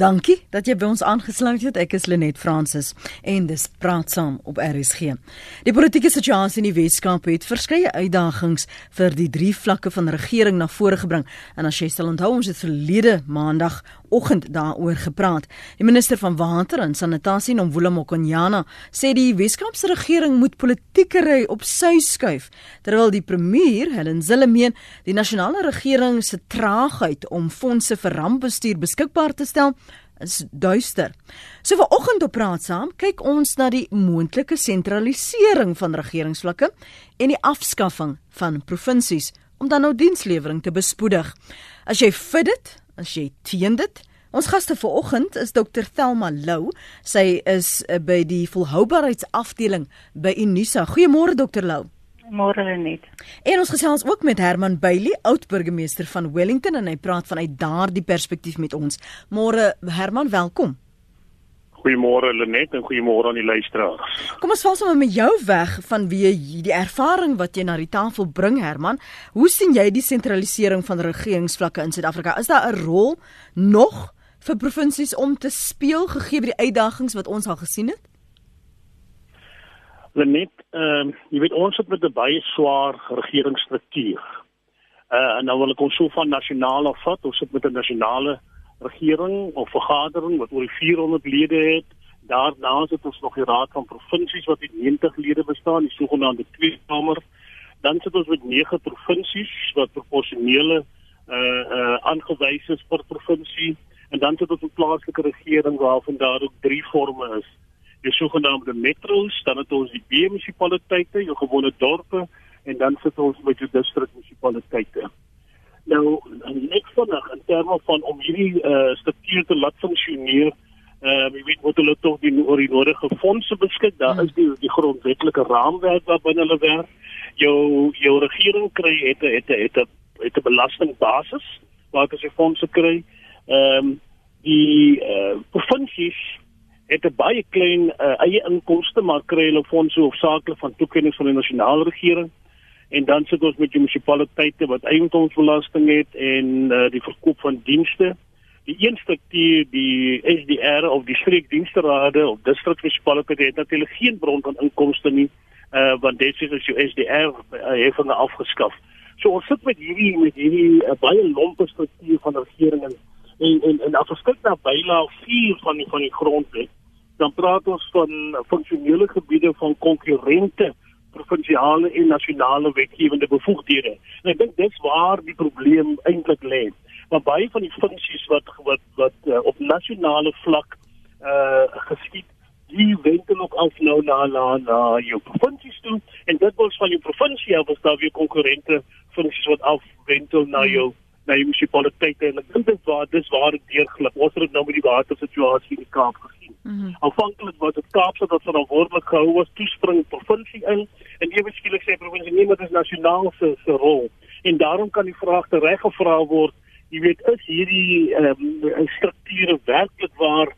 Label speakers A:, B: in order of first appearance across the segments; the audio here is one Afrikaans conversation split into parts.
A: Dankie dat jy by ons aangesluit het. Ek is Lenet Fransis en dis praat saam op RSG. Die politieke situasie in die Weskaap het verskeie uitdagings vir die drie vlakke van regering na vore gebring. En as jy sal onthou, ons het verlede maandag oggend daaroor gepraat. Die minister van water en sanitasie, Nomvula Mokonyana, sê die Weskaap se regering moet politiekery op sy skuif, terwyl die premier, Helen Zille meen, die nasionale regering se traagheid om fondse vir rampbestuur beskikbaar te stel is duister. So vir oggend op praat saam, kyk ons na die moontlike sentralisering van regeringsvlakke en die afskaffing van provinsies om dan nou dienslewering te bespoedig. As jy fit dit, as jy teen dit, ons gaste vir oggend is Dr Thelma Lou. Sy is eh, by die volhoubaarheidsafdeling by Unisa. Goeiemôre Dr Lou.
B: Môre net.
A: En ons gesels ook met Herman Bailey, oud-burgemeester van Wellington en hy praat vanuit daardie perspektief met ons. Môre Herman, welkom.
C: Goeiemôre Lenet en goeiemôre aan die luisteraars.
A: Kom ons val sommer met jou weg van wie die ervaring wat jy na die tafel bring Herman. Hoe sien jy die sentralisering van regeringsvlakke in Suid-Afrika? Is daar 'n rol nog vir provinsies om te speel gegee die uitdagings wat ons al gesien het?
C: Lenet, ehm uh, jy weet ons het met 'n baie swaar regeringsstruktuur. Uh en nou wil ek ons so van nasionale vat, ons sit met 'n nasionale regering of vergadering wat oor 400 lede het. Daarna sit ons nog die raad van provinsies wat uit 90 lede bestaan, die sogenaamde tweekamer. Dan sit ons met 9 provinsies wat proporsionele uh uh aangewys is per provinsie en dan sit ons 'n plaaslike regering waarvan daar ook drie forme is die sogenaamde metros, dan het ons die B-munisipaliteite, jou gewone dorpe en dan sit ons met jou distrikmunisipaliteite. Nou, net vinnig in terme van om hierdie uh, struktuur te laat funksioneer, ehm uh, jy weet moet hulle tog die oor die nodige fondse beskik. Daar is die die grondwetlike raamwerk wat binne hulle werk. Jou jou regering kry het het het het 'n belastingbasis waar se fondse kry. Ehm um, die uh, provinsies het 'n baie klein uh, eie inkomste maar kry hulle fondse hoofsaaklik van toekennings van die nasionale regering en dan sit ons met die munisipaliteite wat eiendomsbelasting het en uh, die verkoop van dienste. Die een struktuur die SDR of die streekdiensterade of distrikmunisipaliteite het natuurlik geen bron van inkomste nie uh, want dit is as jou SDR uh, heffing afgeskaf. So ons sit met hierdie met hierdie uh, baie lompe struktuur van regering en en en, en as ons kyk na byla 4 van die van die grondwet dan praat ons van funksionele gebiede van konkurrente provinsiale en nasionale wetgewende bevoegdhede. En ek dink dis waar die probleem eintlik lê. Maar baie van die funksies wat wat wat uh, op nasionale vlak uh geskied die wentel ook af nou na na na jou provinsies toe en dit word van jou provinsie af as daar weer konkurrente funksies wat afwentel na jou hmm na die munisipaliteite en ek dink dit waar dis waar dit deurglip. Ons het nou met die watersituasie in die Kaap gesien. Mm -hmm. Aanvanklik was dit Kaapse wat verantwoordelik gehou was toespring provinsie in en ewe skielik sê provinsie nee, maar dit is nasionaal se se rol. En daarom kan die vraag reg gevra word, jy weet, is hierdie ehm um, strukture werklik waar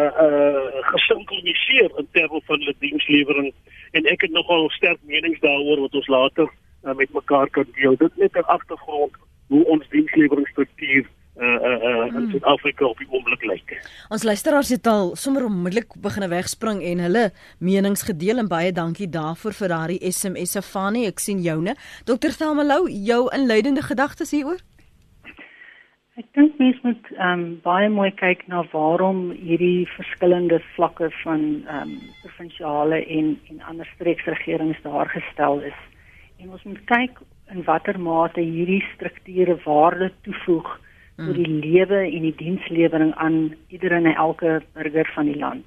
C: uh uh gesinkroniseer in terme van hulle dienslewering en ek het nogal sterk menings daaroor wat ons later uh, met mekaar kan deel. Dit net 'n agtergrond hoe ons diensleweringstruktuur uh uh uh in hmm. Suid-Afrika op die oomblik lyk.
A: Ons luisteraars het al sommer onmiddellik begine wegspring en hulle menings gedeel en baie dankie daarvoor vir daardie SMS se Fanie. Ek sien joune. Dr. Thelmalou, jou inleidende gedagtes hieroor?
B: Ek dink mens moet ehm um, baie mooi kyk na waarom hierdie verskillende vlakke van ehm um, provinsiale en en ander streeksregerings daar gestel is. En ons moet kyk in watter mate hierdie strukture waarde toevoeg mm. vir die lewe en die dienslewering aan iedere en elke burger van die land.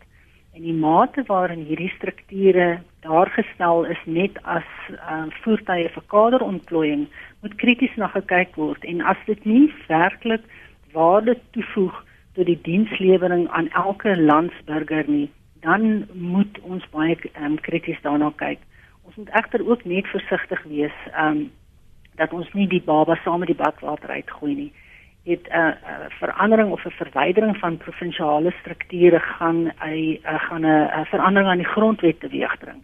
B: En die mate waarin hierdie strukture daargestel is net as uh, voertuie vir kaderontplooiing moet krities na gekyk word en as dit nie werklik waarde toevoeg tot die dienslewering aan elke landsburger nie, dan moet ons baie um, krities daarna kyk. Ons moet egter ook net versigtig wees um dat ons nie die baba saam met die badwater uitgooi nie. Dit 'n uh, uh, verandering of 'n verwydering van provinsiale strukture gaan 'n uh, gaan 'n uh, verandering aan die grondwet teweegbring.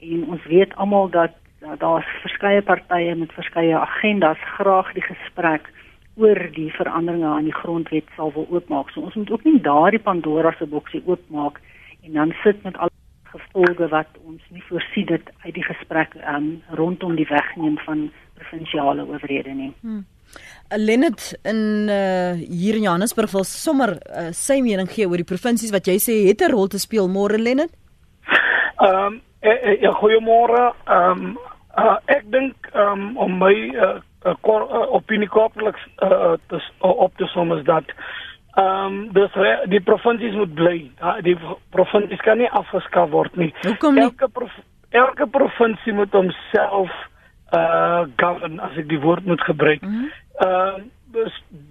B: En ons weet almal dat uh, daar's verskeie partye met verskeie agendas graag die gesprek oor die veranderinge aan die grondwet sal wil oopmaak. So ons moet ook nie daardie Pandora se boksie oopmaak en dan sit met al gevolge wat ons nie voorsien dit uit die gesprek um, rondom die wegneem van provinsiale owerhede nie. Hmm.
A: Lenet in uh, hier in Johannesburg wil sommer uh, sy mening gee oor die provinsies wat jy sê het 'n rol te speel môre Lenet.
D: Ehm um, eh, eh, ja goeiemôre. Ehm um, uh, ek dink um, om my uh, uh, uh, opinie kortliks uh, op te som is dat ehm um, dus die provinsies moet bly. Uh, die provinsies kan nie afgeskaf word nie.
A: Hoekom nie?
D: Elke prof, elke provinsie moet homself uh govern as ek die woord moet gebruik. Mhm. Ehm mm uh,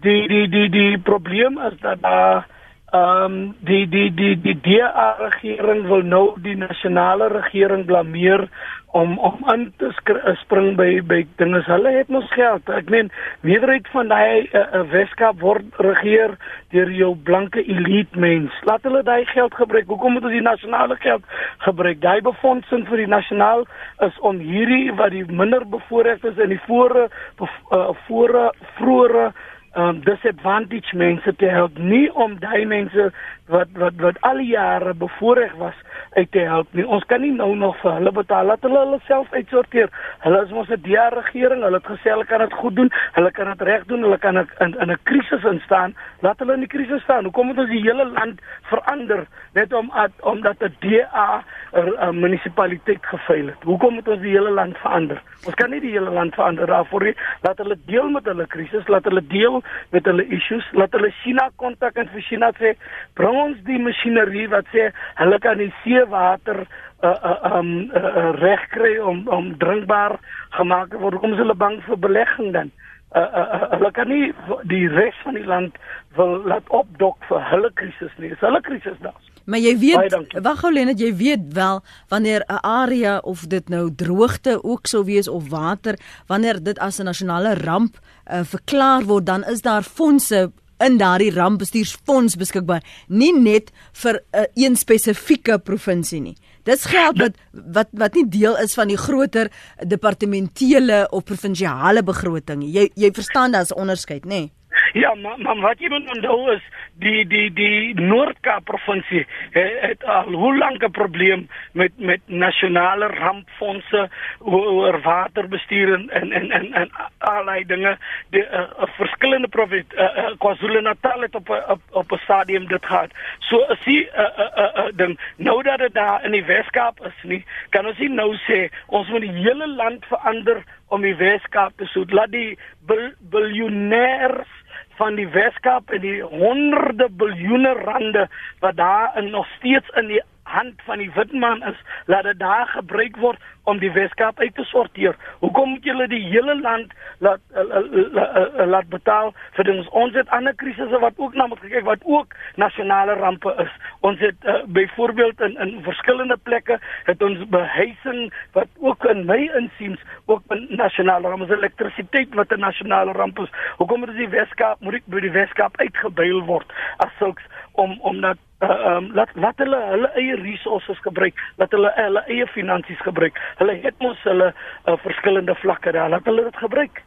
D: die die die die probleem is dat daar ehm um, die die die die DA regering wil nou die nasionale regering blameer om om in te eh, spring by by dinge. Hulle het mos geld. Ek meen meerderheid van daai uh, Weskaap word regeer deur jou blanke elite mens. Laat hulle daai geld gebruik. Hoekom moet ons die nasionale geld gebruik? Daai befondsing vir die nasionaal is om hierdie wat die minder bevoorregtes in die vore uh, vore vroeë um disadvantaged mense te help. Nie om daai mense wat wat wat al die jare bevoorreg was uit te help nie. Ons kan nie nou nog vir hulle betaal. Laat hulle hulle self uitsorteer. Hulle is mos 'n DA regering. Hulle het gesê hulle kan dit goed doen. Hulle kan dit reg doen. Hulle kan in in 'n krisis instaan. Laat hulle in die krisis staan. Hoekom moet ons die hele land verander net om omdat 'n DA 'n munisipaliteit gefaal het? Hoekom moet ons die hele land verander? Ons kan nie die hele land verander daarvoor nie. Laat hulle deel met hulle krisis. Laat hulle deel met hulle issues. Laat hulle China kontak en vir China sê, "Bring ons die masjinerie wat sê hulle kan die see water uh uh um uh, uh, reg kry om om drinkbaar gemaak word. Hoekom is hulle bang vir belegging dan? Uh, uh, uh hulle kan nie die res van die land wil laat opdok vir hulle krisis nie. Dis hulle krisis daar.
A: Maar jy weet, wag gou Lenet, jy weet wel wanneer 'n area of dit nou droogte ook sou wees of water, wanneer dit as 'n nasionale ramp uh, verklaar word, dan is daar fondse in daardie rampbestuursfonds beskikbaar, nie net vir 'n uh, een spesifieke provinsie nie. Dis geld wat wat wat nie deel is van die groter departementele of provinsiale begroting nie. Jy jy verstaan daar's 'n onderskeid, nê? Nee?
D: Ja, maar, maar wat jy moet onthou is die die die Noord-Kaap provinsie het, het al hoe lank 'n probleem met met nasionale rampfondse oor waterbestuur en en en en, en allerlei dinge. Die uh, verskillende provinsies uh, uh, KwaZulu-Natal het op op op 'n stadium dit gehad. So as jy uh, uh, uh, uh, dan nou dat dit daar in die Wes-Kaap is nie, kan ons nie nou sê ons moet die hele land verander om die Wes-Kaap te soet. Laat die bil, biljoenêers van die Weskaap en die honderde biljoene rande wat daar nog steeds in die hand van die witman is, laat dit daar gebruik word om die Weskaap uit te sorteer. Hoekom moet julle die hele land laat laat, laat betaal vir ons ons het ander krisisse wat ook na moet kyk wat ook nasionale rampe is. Ons het uh, byvoorbeeld in in verskillende plekke het ons behuising wat ook in my insiens ook 'n nasionale ramp is elektrisiteit wat 'n nasionale ramp is. Hoekom moet die Weskaap moet by die Weskaap uitgebuil word as sulks om om dat uh, um, laat laat hulle hulle eie resources gebruik, laat hulle hulle eie finansies gebruik. Hulle het mos hulle uh, verskillende vlakke daar, laat hulle dit gebruik.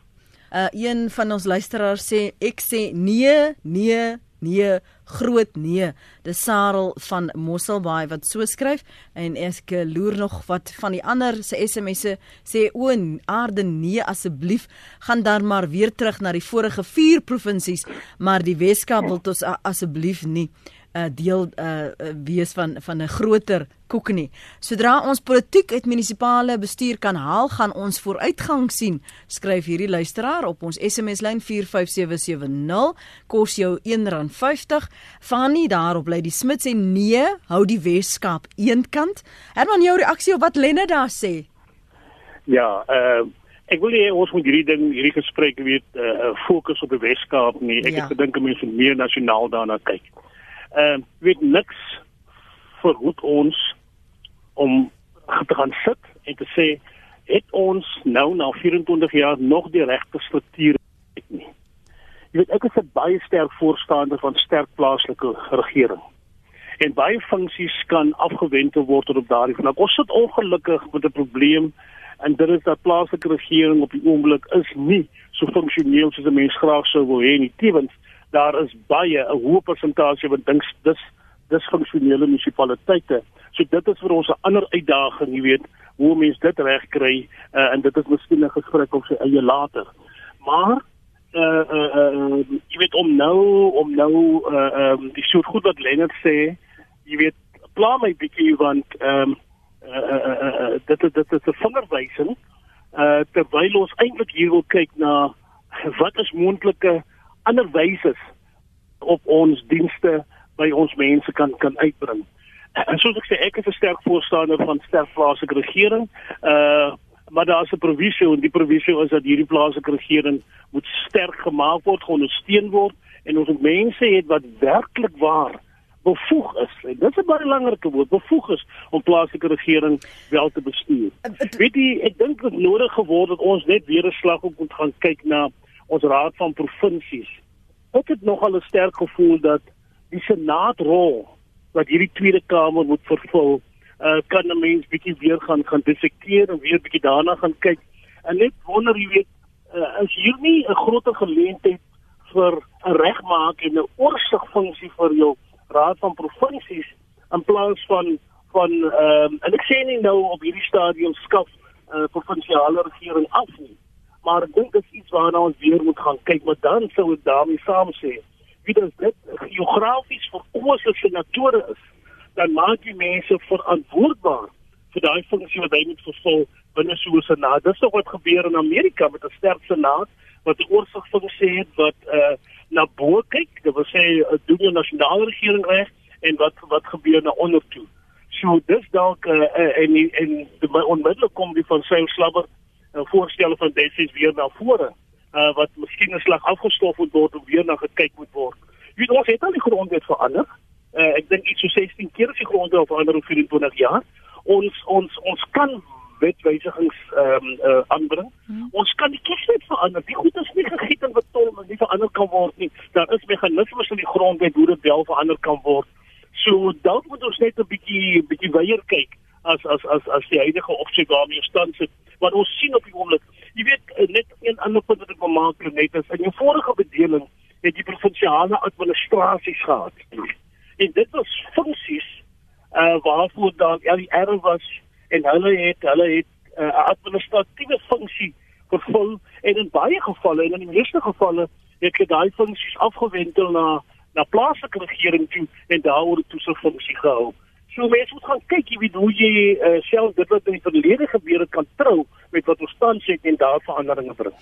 A: Uh een van ons luisteraars sê ek sê nee, nee, nee, groot nee. Dis Sarel van Mosselbaai wat so skryf en ek loer nog wat van die ander se SMS'e sê o aarde nee asseblief gaan dan maar weer terug na die vorige vier provinsies, maar die Weskaap wil ons asseblief nie. 'n uh, deel uh, wees van van 'n groter koek nie. Sodra ons politiek uit munisipale bestuur kan haal, gaan ons vooruitgang sien, skryf hierdie luisteraar op ons SMS lyn 45770 kos jou R1.50. Fanny daarop lê die Smit sê nee, hou die Weskaap eenkant. Herman jou reaksie op wat Lenne daar sê?
C: Ja, uh Ek wil hê ons moet hierdie ding, hierdie gesprek weet, uh fokus op die Weskaap nie. Ek ja. het gedink mense moet meer nasionaal daarna kyk ehm uh, weet niks verhoed ons om te gaan sit en te sê het ons nou na 24 jaar nog die regte struktuur het nie. Jy weet ek is 'n baie sterk voorstander van sterk plaaslike regering. En baie funksies kan afgewend word op daardie vlak. Ons sit ongelukkig met 'n probleem en dit is dat plaaslike regering op die oomblik is nie so funksioneel soos 'n mens graag sou wil hê nie. Tevens daar is baie 'n hoë persentasie wat dink dis dis funksionele munisipaliteite. So dit is vir ons 'n ander uitdaging, jy weet, hoe mense dit regkry uh, en dit is miskien 'n gesprek op sy eie later. Maar uh uh, uh jy weet om nou om nou uh um die soort goed wat Lennard sê, jy weet, pla my bietjie want um uh, uh, uh, uh dit dit is 'n vingerwysing uh terwyl ons eintlik hier wil kyk na wat is moontlike ander wyse op ons dienste by ons mense kan kan uitbring. En soos ek sê, ek is 'n sterk voorstander van sterk plaaslike regering. Uh maar daar's 'n provisie en die provisie is dat hierdie plaaslike regering moet sterk gemaak word, ondersteun word en ons mense het wat werklik waar bevoeg is. En dit is 'n baie belangrike woord, bevoeg is om plaaslike regering wel te bestuur. Weet jy, ek dink dit is nodig geword dat ons net weer 'n slag op moet gaan kyk na ons raad van provinsies. Ek het nogal 'n sterk gevoel dat die senaatrol wat hierdie tweede kamer moet vervul, uh, kan 'n mens bietjie weer gaan gaan dissekteer en weer bietjie daarna gaan kyk. En net wonder jy weet, uh, is hier nie 'n groter geleentheid vir 'n regmaak en 'n oorsigfunksie vir jou raad van provinsies in plaas van van ehm um, en ek sê nie nou op hierdie stadium skaf uh, provinsiale regering af nie maar ek dink dit is iets waarna ons weer moet gaan kyk maar dan sou ek daarmee saam sê wie dit net geografies verkose senatore is dan maak die mense verantwoordbaar vir daai funksie wat hy moet vervul binne so 'n senaat. Dis wat gebeur in Amerika met 'n sterk senaat wat 'n oorsigfunksie het wat uh na bo kyk, dit wil sê uh, doen die nasionale regering reg en wat wat gebeur na onder toe. So dis dalk uh, uh, en en die onmiddellik kom die van sy slabber uh, voorstelle van Desies weer na vore uh, wat miskien 'n slag afgestof moet word of weer na gekyk moet word. Jy weet ons het al die grondwet verander. Uh, ek dink iets so 16 keer is die grondwet verander oor 24 jaar. Ons ons ons kan wetwysigings ehm um, uh, aanbring. Hmm. Ons kan die kieswet verander. Die goed is nie gegiet en betol en nie verander kan word nie. Daar is meganismes in die grondwet hoe dit wel verander kan word. So dalk moet ons net 'n bietjie bietjie weier kyk as as as as die huidige opsie waarmee ons stand sit. Wat ons sien op die oomblik, jy weet eh, net een ander punt wat ek wil maak net is in die vorige bedeling het die provinsiale administrasies gehad. En dit was funksies uh waarvoor die erf was en hulle het hulle het eh, 'n uh, administratiewe funksie vervul en in baie gevalle en in die meeste gevalle het hulle daai funksies afgewentel na na plaaslike regering toe en daaroor 'n toesigfunksie gehou. So mense moet gaan kyk jy weet hoe jy uh, self dit wat in die verlede gebeur het kan trou met wat ons tans het en daar veranderinge bring.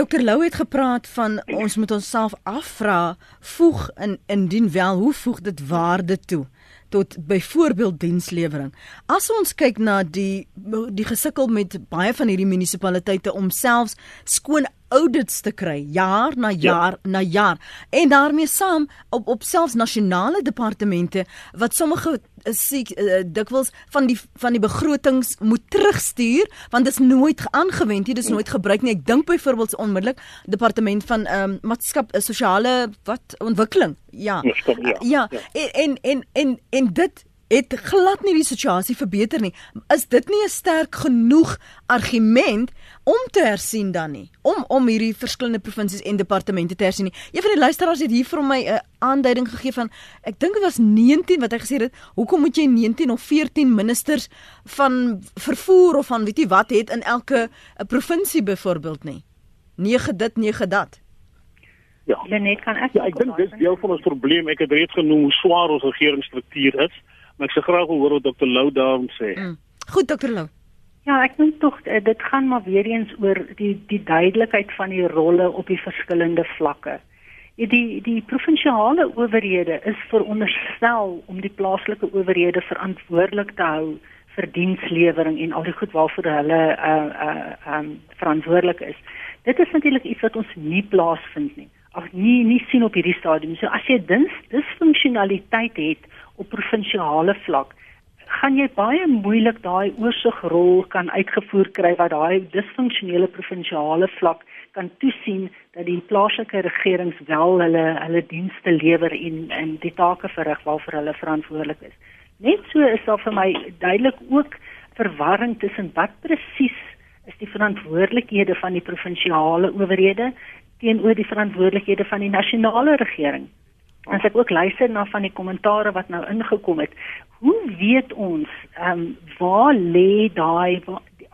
A: Dr Lou het gepraat van ons moet onsself afvra voeg in indien wel hoe voeg dit waarde toe? tot byvoorbeeld dienslewering. As ons kyk na die die gesukkel met baie van hierdie munisipaliteite om selfs skoon audits te kry jaar na ja. jaar ja. na jaar en daarmee saam op op selfs nasionale departemente wat sommige eh, siek uh, dikwels van die van die begrotings moet terugstuur want dit is nooit aangewend nie dit is nooit gebruik nie ek dink byvoorbeeld onmiddellik departement van ehm um, maatskap uh, sosiale wat ontwikkeling ja ja, ja, ja. ja. En, en en en en dit het glad nie die situasie verbeter nie. Is dit nie 'n sterk genoeg argument om te hersien dan nie? Om om hierdie verskillende provinsies en departemente te hersien nie. Een van die luisteraars het hier vir my 'n aanduiding gegee van ek dink dit was 19 wat hy gesê het, hoekom moet jy 19 of 14 ministers van vervoer of van weet jy wat het in elke eh, provinsie byvoorbeeld nie? 9 dit 9 dat.
B: Ja. Lenet kan ek
C: Ja, ek dink dis deel van ons probleem. Ek het reeds genoem hoe swaar ons regeringsstruktuur is maar ek sê graag hoor wat dokter Lou daarom sê. Mm.
A: Goed dokter Lou.
B: Ja, ek dink tog eh, dit gaan maar weer eens oor die die duidelikheid van die rolle op die verskillende vlakke. Die die provinsiale owerhede is veronderstel om die plaaslike owerhede verantwoordelik te hou vir dienslewering en al die goed waarvoor hulle uh uh um verantwoordelik is. Dit is natuurlik iets wat ons nie plaasvind nie. Ag nee, nie sien op hierdie stadium. So as jy dins disfunksionaliteit het op provinsiale vlak gaan jy baie moeilik daai oorsigrol kan uitgevoer kry wat daai disfunksionele provinsiale vlak kan toesien dat die plaaslike regerings wel hulle hulle dienste lewer en en die take verrig waarvoor hulle verantwoordelik is. Net so is daar vir my duidelik ook verwarring tussen wat presies is die verantwoordelikhede van die provinsiale owerhede teenoor die verantwoordelikhede van die nasionale regering. As ek ook luister na van die kommentare wat nou ingekom het, hoe weet ons ehm um, waar lê daai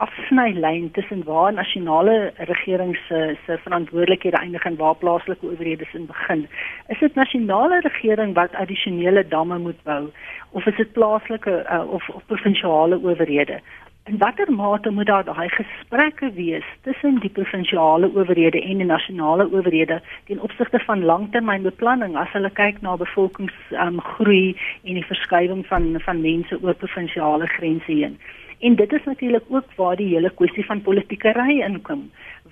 B: afsnylyn tussen waar nasionale regering se se verantwoordelikhede eindig en waar plaaslike owerhede se begin. Is dit nasionale regering wat addisionele damme moet bou of is dit plaaslike uh, of, of provinsiale owerhede? In watter mate moet daar daai gesprekke wees tussen die provinsiale owerhede en die nasionale owerhede ten opsigte van langtermynbeplanning as hulle kyk na bevolkingsgroei um, en die verskywing van van mense oor provinsiale grense heen? En dit is natuurlik ook waar die hele kwessie van politieke ry inkom,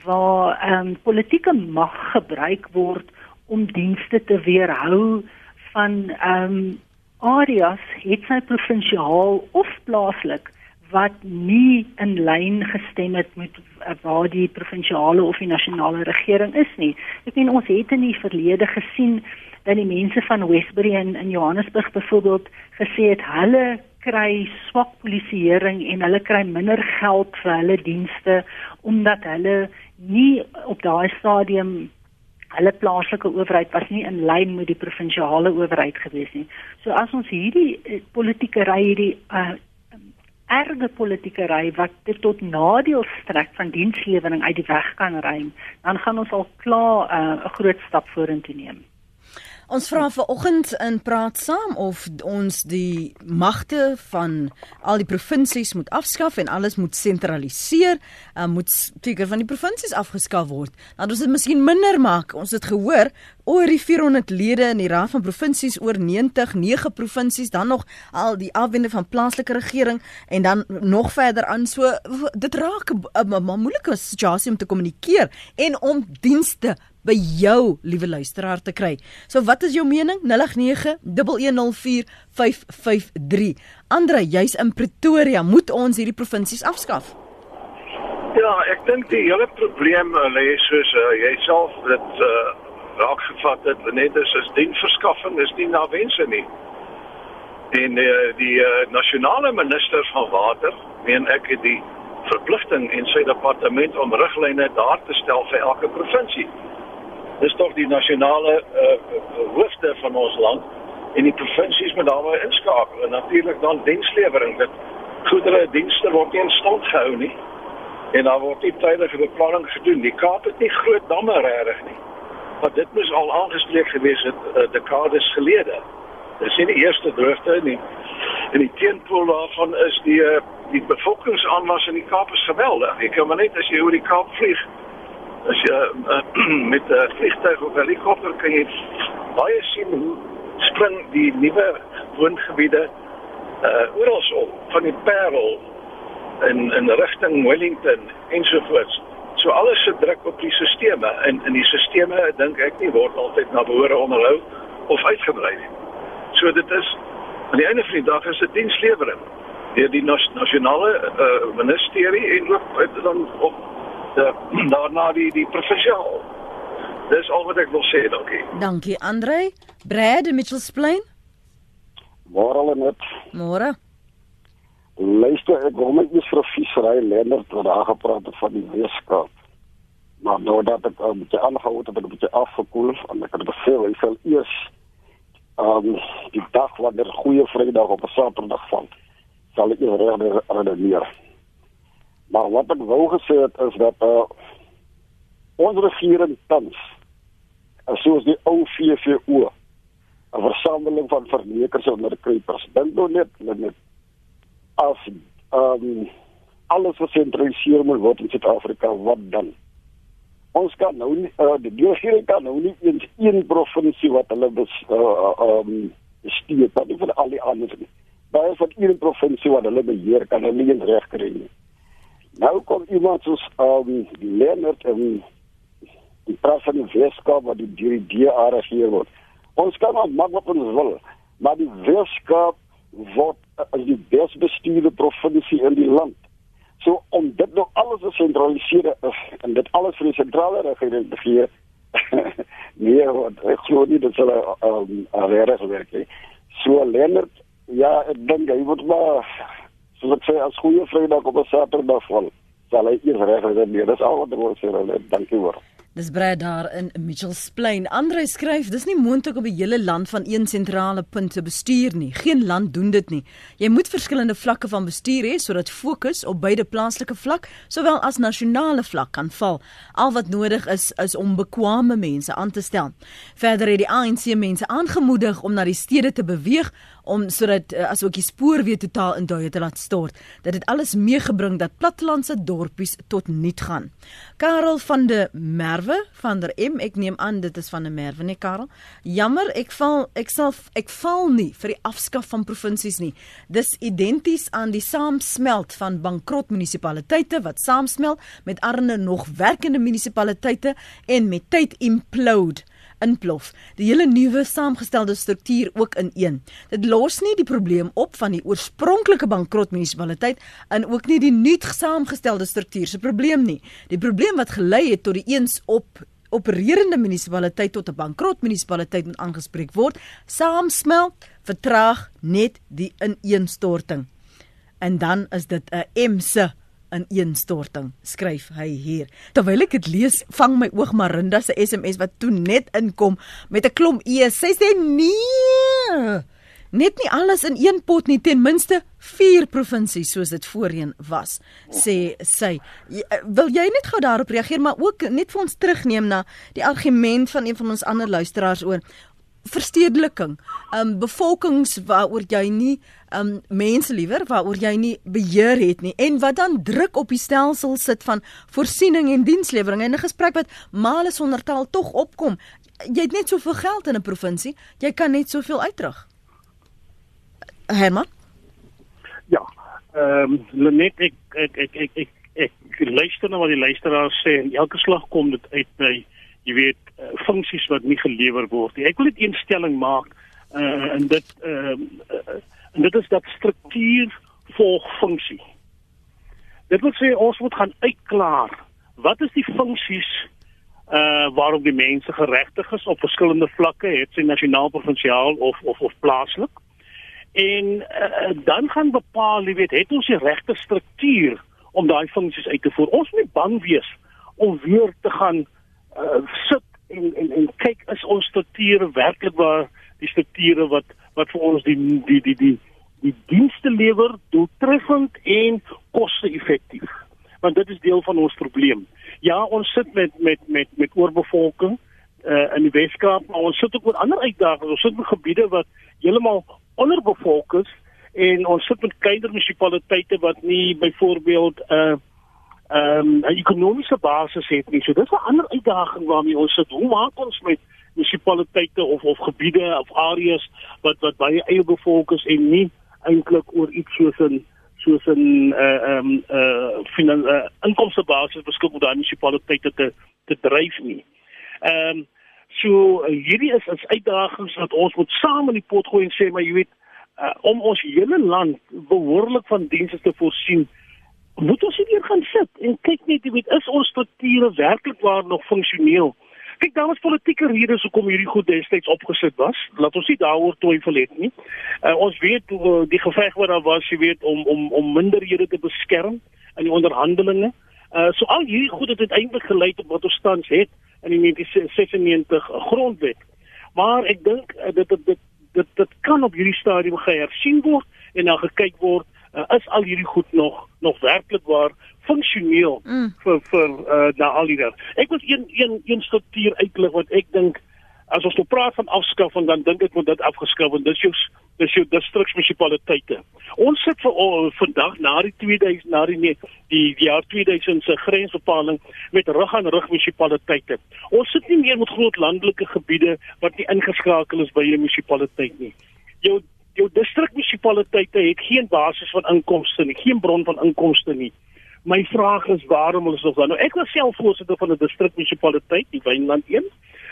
B: waar ehm um, politieke mag gebruik word om dienste te weerhou van ehm um, areas, het sy provinsiaal of plaaslik wat nie in lyn gestem het met uh, waar die provinsiale of die nasionale regering is nie. Ek meen ons het in die verlede gesien dat die mense van Westbury in, in Johannesburg byvoorbeeld gesê het hulle kry swak polisieering en hulle kry minder geld vir hulle dienste omdat hulle nie op daai stadium hulle plaaslike owerheid was nie in lyn met die provinsiale owerheid gewees nie. So as ons hierdie uh, politieke ry hierdie uh, erge politieke ry wat dit tot nadeel strek van dienslewering uit die weg kan ruim, dan gaan ons al klaar uh, 'n uh, groot stap vorentoe neem.
A: Ons vra vanoggend in praat saam of ons die magte van al die provinsies moet afskaf en alles moet sentraliseer, uh, moet figure van die provinsies afgeskaf word. Dan ons dit miskien minder maak. Ons het gehoor oor die 400 lede in die Raad van Provinsies oor 90, 9 provinsies, dan nog al die afwende van plaaslike regering en dan nog verder aan so dit raak 'n moeilike situasie om te kommunikeer en om dienste by jou liewe luisteraar te kry. So wat is jou mening? 0891104553. Andre, jy's in Pretoria, moet ons hierdie provinsies afskaf?
E: Ja, ek dink die hele probleem uh, lê soos uh, jy self dit uh, raak gevat het, net is is dienverskaffing is nie na wense nie. En uh, die uh, nasionale minister van water, meen ek het die verpligting in sy departement om riglyne daar te stel vir elke provinsie dis tog die nasionale uh, hoofde van ons land. En die provinsies moet daarbey inskakel. En natuurlik dan dienslewering dat goedere dienste word nie in stand gehou nie. En daar word nie tydige beplanning gedoen die Kaap het nie groot damme regtig nie. Maar dit moes al aangespreek gewees het uh, dekades gelede. Dis nie die eerste droogte nie. En die teenpool daarvan is die uh, die bevolkingsaanwas in die Kaap is geweldig. Ek kan maar net as jy oor die Kaap vlieg as jy uh, met 'n uh, vliegtuig of helikopter kan jy baie sien hoe spring die nuwe woongebiede uh oral op van die Parel in in rigting Wellington ensovoorts. So alles se druk op die sisteme en in die sisteme dink ek nie word altyd na behoore onderhou of uitgebrei nie. So dit is aan die einde van die dag is dit dienslewering deur die nasionale uh, ministerie en ook dan op de, daarna die die provinsiaal. Dis al wat ek wil sê, dankie.
A: Dankie Andre. Brad in Mitchells Plain.
F: Môre al net.
A: Môre.
F: Luister, ek wil net eens vir vissery Lennard wat daar gepraat het van die weeskaap. Maar nou dat ek 'n um, bietjie aangehou het, het ek 'n bietjie afgekoel en ek het beveel hy sal eers um die dag wanneer goeie Vrydag op 'n Saterdag val, sal ek reg redeneer. Maar wat ek wou gesê het is dat uh, ons regering tans soos die ou VVO 'n versameling van verneekers en onderkruipers. Dink nou net net as um, alles gesentraliseer moet word in Suid-Afrika, wat dan? Ons kan nou nie uh, die regering kan nou nie eens een provinsie wat hulle bes uh, um bestuur, nie vir al die ander nie. Baie van een provinsie wat hulle beheer kan hulle nie reg kry nie. Nou kom iemand soos um Leonard en die president van Weskaap wat die die DA regeer word. Ons kan maar maak wat ons wil, maar die Weskaap word as die besbestuurde provinsie in die land. So om dit nou alles te sentraliseer en dit alles vir die sentrale regering te gee. nee, wat ek glo nie dit sal um regtig werk nie. So Leonard, ja, ek dink hy moet maar soos ek sê as goeie Vrydag op 'n Saterdag val. sal hy eers reg redeneer. Dis al wat ek wil sê. Dankie hoor.
A: Dis Brad daar in Mitchells Plain. Andre skryf, dis nie moontlik om 'n hele land van een sentrale punt te bestuur nie. Geen land doen dit nie. Jy moet verskillende vlakke van bestuur hê sodat fokus op beide plaaslike vlak sowel as nasionale vlak kan val. Al wat nodig is is om bekwame mense aan te stel. Verder het die ANC mense aangemoedig om na die stede te beweeg om sodat uh, as ook die spoor weer totaal in duie te laat stort. Dit het alles meegebring dat plattelandse dorpies tot nul gaan. Karel van de Merwe van der M, ek neem aan dit is van 'n Merwe, nee Karel. Jammer, ek val ek self ek val nie vir die afskaf van provinsies nie. Dis identies aan die saamsmelt van bankrot munisipaliteite wat saamsmelt met arme nog werkende munisipaliteite en met tyd implode inplof. Die hele nuwe saamgestelde struktuur ook in een. Dit los nie die probleem op van die oorspronklike bankrot munisipaliteit en ook nie die nuut saamgestelde struktuur se probleem nie. Die probleem wat gelei het tot die eens op opererende munisipaliteit tot 'n bankrot munisipaliteit moet aangespreek word, saamsmelt, vertraag net die ineenstorting. En dan is dit 'n emse in ineenstorting, skryf hy hier. Terwyl ek dit lees, vang my oog Marinda se SMS wat toe net inkom met 'n klomp e. Sy sê nee. Net nie alles in een pot nie, ten minste 4 provinsies soos dit voorheen was, sê sy. Eh, wil jy net gou daarop reageer, maar ook net vir ons terugneem na die argument van een van ons ander luisteraars oor verstedeliking, um bevolkings waaroor jy nie um mense liewer waaroor jy nie beheer het nie en wat dan druk op die stelsel sit van voorsiening en dienslewering en 'n gesprek wat male sonder taal tog opkom. Jy het net soveel geld in 'n provinsie, jy kan net soveel uitdruk. Herman?
C: Ja. Ehm um, Lenet ek ek ek ek ek, ek, ek luister na wat die luisteraars sê en elke slag kom dit uit by jy weet uh, funksies wat nie gelewer word nie. Ek wil dit eenstelling maak uh, en dit uh, en dit is dat struktuur volg funksie. Dit wil sê ons moet gaan uitklaar wat is die funksies uh waarop die mense geregtig is op verskillende vlakke, het sy nasionaal, provinsiaal of of of plaaslik. En uh, dan gaan bepaal, jy weet, het ons die regte struktuur om daai funksies uit te voer. Ons moet bang wees om weer te gaan uh, sit en en en kyk is ons strukture werklik waar die strukture wat wat vir ons die die die die die dienste lewer doeltreffend en koste-effektief. Want dit is deel van ons probleem. Ja, ons sit met met met met oorbevolking uh in die Weskaap, maar ons sit ook met ander uitdagings. Ons sit met gebiede wat heeltemal onderbevolk is en ons sit met kleiner munisipaliteite wat nie byvoorbeeld uh ehm um, 'n ekonomiese basis het nie. So dis 'n ander uitdaging waarmee ons sit. Hoe maak ons met munisipaliteite of of gebiede of areas wat wat baie eie bevolk is en nie eintlik oor iets soos 'n soos 'n eh, ehm uh, um, uh, finan uh, inkomste basis beskik om daai munisipaliteite te te dryf nie. Ehm um, so uh, hierdie is is uitdagings wat ons moet saam in die pot gooi en sê maar jy weet uh, om ons hele land behoorlik van dienste te voorsien moet ons hier gaan sit en kyk net jy weet is ons strukture werklik waar nog funksioneel? Kyk daar was politieke redes hoekom hierdie goed destyds opgesit was. Laat ons nie daaroor twyfel het nie. Uh, ons weet uh, die geveg wat daar was jy weet om om om minderhede te beskerm in die onderhandelinge. Uh, so al hierdie goed het uiteindelik gelei tot wat ons tans het in die 1996 grondwet. Maar ek dink uh, dit dit dit dit kan op hierdie stadium gehersien word en dan gekyk word uh, is al hierdie goed nog nog werklik waar funksioneel mm. vir vir uh, na al die daar. Ek wil een een een struktuur uitlig wat ek dink as ons nou praat van afskaffing dan dink ek moet dit afgeskaf word. Dis jou dis jou distriksmunisipaliteite. Ons sit vir oh, vandag na die 2000 na die die, die jaar 2000 se grensbepaling met rug aan rug munisipaliteite. Ons sit nie meer met groot landelike gebiede wat nie ingeskakel is by 'n munisipaliteit nie. Jou jou distrikmunisipaliteite het geen basis van inkomste nie, geen bron van inkomste nie. My vraag is waarom hulle so dan nou ek was self voorsitter van 'n distrikmunisipaliteit, die Wynland 1.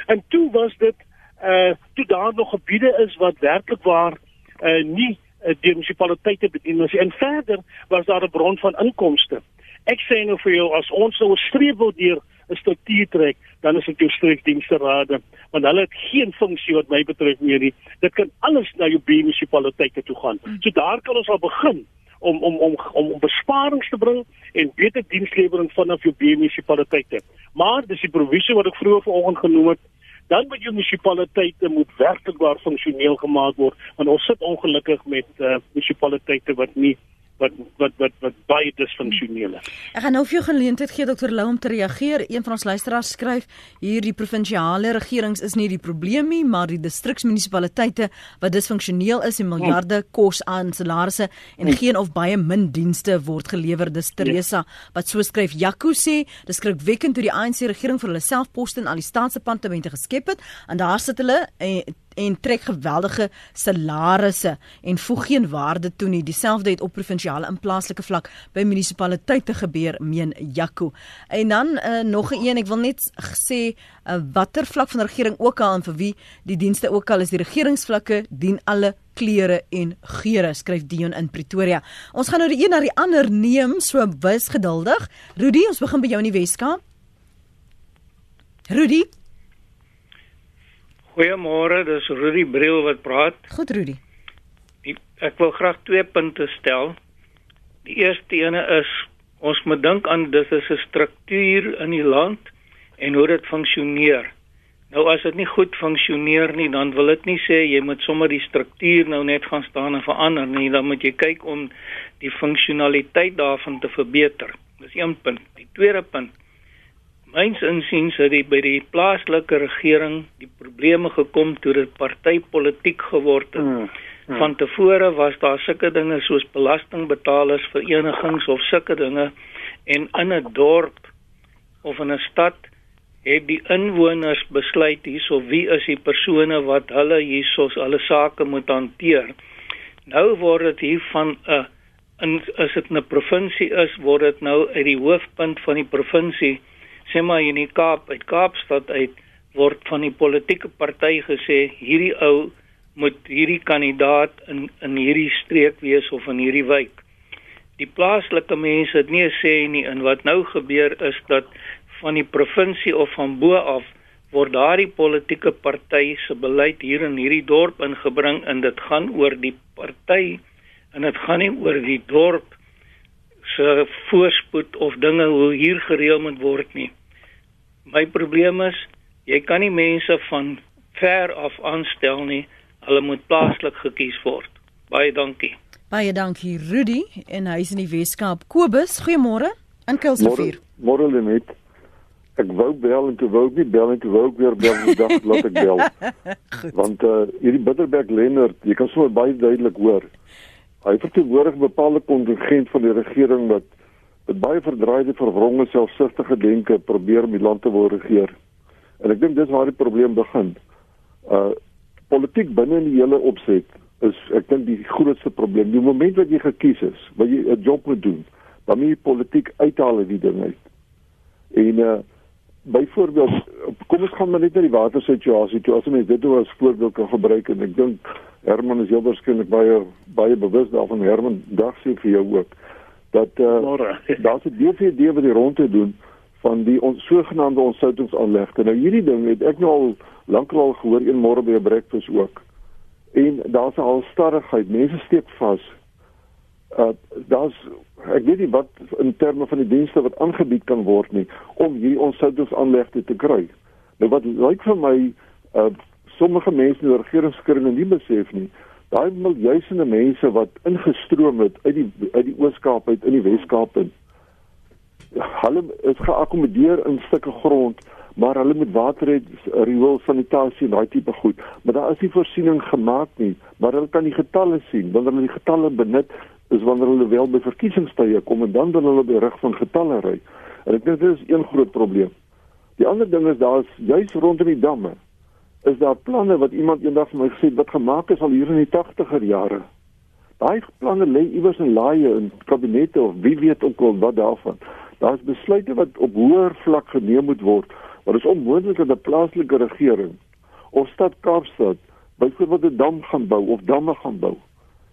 C: En toe was dit uh toe daar nog gebiede is wat werklik waar uh nie uh, die munisipaliteite bedien was en verder was daar 'n bron van inkomste. Ek sê nou vir jou as ons 'n streep wil deur 'n struktuur trek, dan is dit jou streekdienste rade, want hulle het geen funksie wat my betref meer nie. Dit kan alles na jou munisipaliteite toe gaan. Hmm. So daar kan ons al begin om om om om, om besparings te bring en beter dienslewering vanaf jou munisipaliteite. Maar dis die provisie wat ek vroeër vanoggend genoem het, dan moet jou munisipaliteite moet werklikbaar funksioneel gemaak word want ons sit ongelukkig met uh, munisipaliteite wat nie wat wat wat wat baie disfunksioneel is.
A: Ek gaan nou vir jou geleentheid gee Dr. Lou om te reageer. Een van ons luisteraars skryf: "Hierdie provinsiale regerings is nie die probleem nie, maar die distriksmunisipaliteite wat disfunksioneel is en miljarde kos aan salarisse en geen of baie min dienste word gelewer." Dis Teresa wat so skryf. Jaco sê: "Dis skrikwekkend hoe die ANC regering vir hulle self poste in al die staatsdepartemente geskep het en daar sit hulle en en trek geweldige salarisse en voeg geen waarde toe nie. Dieselfde het op provinsiale en plaaslike vlak by munisipaliteite gebeur, meen Jaco. En dan uh, nog 'n een, ek wil net sê uh, watter vlak van regering ook al en vir wie die dienste ook al is, die regeringsvlakke dien alle kleure en geure skryf Dion in Pretoria. Ons gaan nou die een na die ander neem, so wys geduldig. Rudy, ons begin by jou in die Weskaap. Rudy
G: Goeiemôre, dis Rudy Briel wat praat.
A: Goed Rudy.
G: Ek wil graag twee punte stel. Die eerste ene is ons moet dink aan dis 'n struktuur in die land en hoe dit funksioneer. Nou as dit nie goed funksioneer nie, dan wil dit nie sê jy moet sommer die struktuur nou net gaan staan en verander nie, dan moet jy kyk om die funksionaliteit daarvan te verbeter. Dis een punt. Die tweede punt Myns insiens het die by die plaaslike regering die probleme gekom toe dit partytetiek geword het. Mm, mm. Van tevore was daar sulke dinge soos belastingbetalers verenigings of sulke dinge en in 'n dorp of in 'n stad het die inwoners besluit hierso wie is die persone wat hulle hierso alle sake moet hanteer. Nou word dit hier van 'n in as dit 'n provinsie is, word dit nou uit die hoofpunt van die provinsie sê maar in die Kaap uit Kaapstad uit word van die politieke party gesê hierdie ou moet hierdie kandidaat in in hierdie streek wees of in hierdie wijk. Die plaaslike mense het nie sê nie en wat nou gebeur is dat van die provinsie of van bo af word daardie politieke party se beleid hier in hierdie dorp ingebring en dit gaan oor die party en dit gaan nie oor die dorp se voorspoed of dinge hoe hier gereël moet word nie. My probleem is jy kan nie mense van ver af aanstel nie. Hulle moet plaaslik gekies word. Baie dankie.
A: Baie dankie Rudy en hy is in die Weskaap. Kobus, goeiemôre. In Kilsrivier.
H: Môre net. Ek wou bel en toe wou ek nie bel en toe wou ek weer bel en dag laat ek bel. Want uh hierdie Bitterberg Lennard, jy kan sommer baie duidelik hoor. Hy verteenwoordig bepaalde kontingent van die regering wat met baie verdraaide verwronge selfsugtige denke probeer om die land te wil regeer. En ek dink dis waar die probleem begin. Uh politiek binne in die hele opset is ek dink die grootste probleem. Die oomblik wat jy gekies is, wat jy 'n job moet doen, dan moet jy politiek uithaal uit die ding uit. En uh byvoorbeeld kom ons gaan maar net na die watersituasie toe as ons dit nou as voorbeeld kan gebruik en ek dink Herman is heel waarskynlik baie baie bewus daarvan Herman dag sê vir jou ook dat uh, daar's 'n DVD wat die rondte doen van die ons sogenaamde ontsoutingsaanlegte. Nou hierdie ding het ek nou al lankal al gehoor een môre by 'n breakfast ook. En daar's al starrigheid, mense steek vas. Uh daar's ek weet nie wat in terme van die dienste wat aangebied kan word nie om hierdie ontsoutingsaanlegte te kry. Nou wat lyk vir my uh sommige mense in die regeringskringe nie besef nie daai miljoene mense wat ingestroom het uit die uit die Oos-Kaap uit in die Wes-Kaap in. Hulle is geakkommodeer in stukke grond, maar hulle moet water hê, riool, sanitasie en daai tipe goed. Maar daar is nie voorsiening gemaak nie, maar hulle kan die getalle sien. Wanneer hulle die getalle benut, is wanneer hulle wel by verkiesingstye kom en dan wil hulle by rig van getalle ry. En ek dink dit is een groot probleem. Die ander ding is daar's juis rondom die damme is daar planne wat iemand eendag vir my gesê wat gemaak is al hier in die 80er jare. Daai planne lê iewers in laaie in kabinette of wie weet ook al wat daarvan. Daar's besluite wat op hoër vlak geneem moet word, maar dit is onmoontlik dat 'n plaaslike regering of stad Kaapstad byvoorbeeld 'n dam gaan bou of damme gaan bou.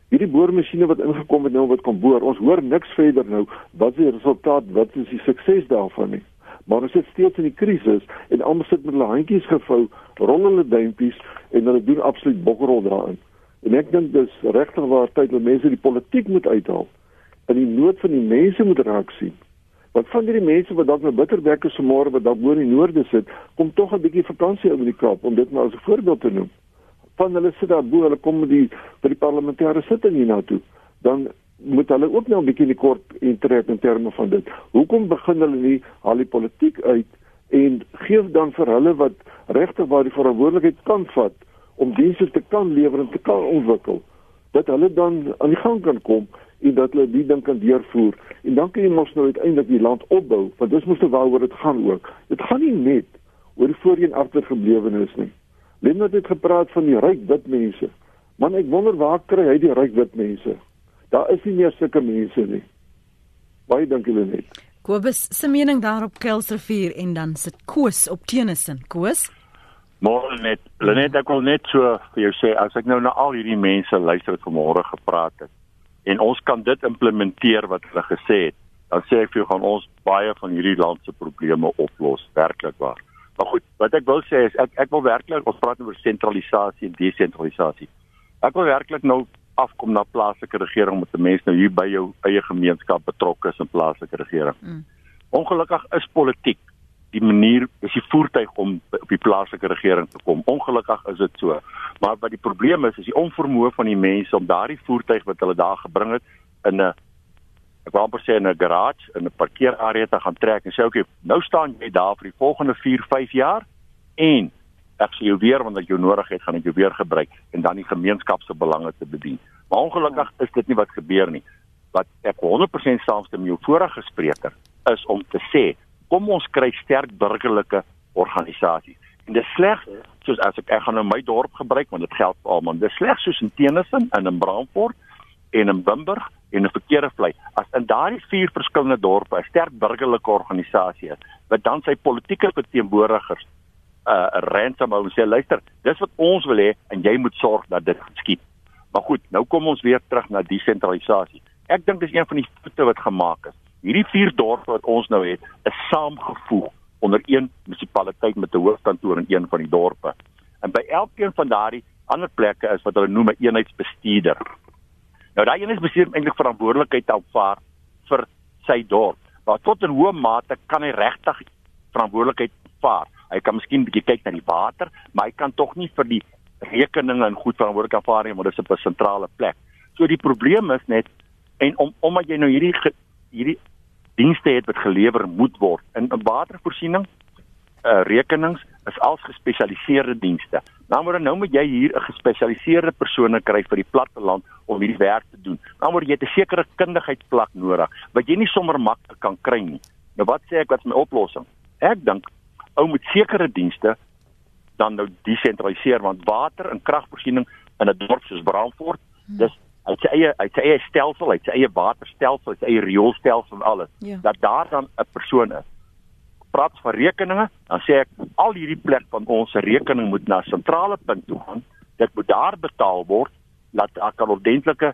H: Hierdie boormasjiene wat ingekom het nou wat kom boor, ons hoor niks verder nou. Wat is die resultaat? Wat is die sukses daarvan nie? Maar ons sit steeds in die krisis en almal sit met hulle handjies gevou, rol hulle duimpies en hulle doen absoluut bokkerrol daarin. En ek dink dis regtig waar tyd dat mense die politiek moet uithaal in die nood van die mense moet raak sien. Wat van hierdie mense wat dalk met bitterbekke se môre wat dalk boor in die noorde sit, kom tog 'n bietjie vakansie oor die Kaap om dit maar as 'n voorbeeld te noem. Van hulle sit daar bo, hulle kom met die by die parlementêre sitting hiernatoe. Dan moet hulle ook nou 'n bietjie in die kort intrek in terme van dit. Hoekom begin hulle nie al die politiek uit en gee dan vir hulle wat regtig waar die verantwoordelikheid kan vat om dienste te kan lewer en te kan ontwikkel dat hulle dan aan die gang kan kom en dat hulle die ding kan deurvoer. En dan kan jy mos nou uiteindelik die land opbou want dis mos nou waaroor dit gaan ook. Dit gaan nie net oor die voorheen agtergeblewenes nie. Lennard het gepraat van die ryk wit mense. Man ek wonder waar kry hy die ryk wit mense daar is nie meer sulke mense nie. Baie dankie Lenet.
A: Kobus se mening daarop Kelsrivier en dan sit Koos op Tennyson. Koos?
I: Môre net. Lenet ek wil net so vir jou sê as ek nou na al hierdie mense luister wat vanmôre gepraat het en ons kan dit implementeer wat hulle gesê het, dan sê ek vir jou gaan ons baie van hierdie land se probleme oplos, werklik waar. Maar goed, wat ek wil sê is ek ek wil werklik ons praat oor sentralisasie en desentralisasie. Ek wil werklik nou afkom na plaaslike regering met 'n mens nou hier by jou eie gemeenskap betrokke is in plaaslike regering. Mm. Ongelukkig is politiek die manier is die voertuig om op die plaaslike regering te kom. Ongelukkig is dit so. Maar wat die probleem is is die onvermoë van die mense om daardie voertuig wat hulle daar gebring het in 'n ek wou amper sê in 'n garage in 'n parkeerarea te gaan trek en sê okay, nou staan jy daar vir die volgende 4, 5 jaar en ek sê jou weer want as jy nodig het, gaan ek jou weer gebruik en dan die gemeenskap se belange te bedien. Maar ongelukkig is dit nie wat gebeur nie. Wat ek 100% saamstem met jou vorige spreker is om te sê, kom ons kry sterk burgerlike organisasies. En dit sleg soos as ek ek gaan nou my dorp gebruik want dit geld vir almal. Dit sleg soos in Tennyson en in Brandfort en in Wimberg en in verkeerde vlei. As in daardie vier verskillende dorpe 'n sterk burgerlike organisasie is wat dan sy politieke verteenwoordigers uh, ransom hou en sê luister, dis wat ons wil hê en jy moet sorg dat dit geskied. Maar goed, nou kom ons weer terug na desentralisasie. Ek dink dis een van die foute wat gemaak is. Hierdie vier dorpe wat ons nou het, is saamgevoeg onder een munisipaliteit met 'n hoofkantoor in een van die dorpe. En by elkeen van daardie ander plekke is wat hulle noem 'n eenheidsbestuurder. Nou daai eenheidsbestuurder eintlik verantwoordelikheid aanvaar vir sy dorp. Maar tot 'n hoë mate kan hy regtig verantwoordelikheid vaar. Hy kan miskien 'n bietjie kyk na die water, maar hy kan tog nie vir die rekeninge en goed verantwoordelik aanvaar nie, want dit is op 'n sentrale plek. So die probleem is net en om omdat jy nou hierdie hierdie dienste het wat gelewer moet word in 'n watervoorsiening, uh rekenings is als gespesialiseerde dienste. Nou moet nou moet jy hier 'n gespesialiseerde persone kry vir die platteland om hierdie werk te doen. Nou moet jy 'n sekere kundigheidsvlak nodig wat jy nie sommer maklik kan kry nie. Nou wat sê ek wat is my oplossing? Ek dink ou met sekere dienste dan nou desentraliseer want water en kragvoorsiening in 'n dorp soos Brandfort, hmm. dis hy sê eie hy sê eie stelsel, hy sê eie waterstelsel, hy sê eie rioolstelsel en alles. Ja. Dat daar dan 'n persoon is. Praat van rekeninge, dan sê ek al hierdie plek van ons se rekening moet na 'n sentrale punt toe gaan. Dit moet daar betaal word dat ek kan ordentlike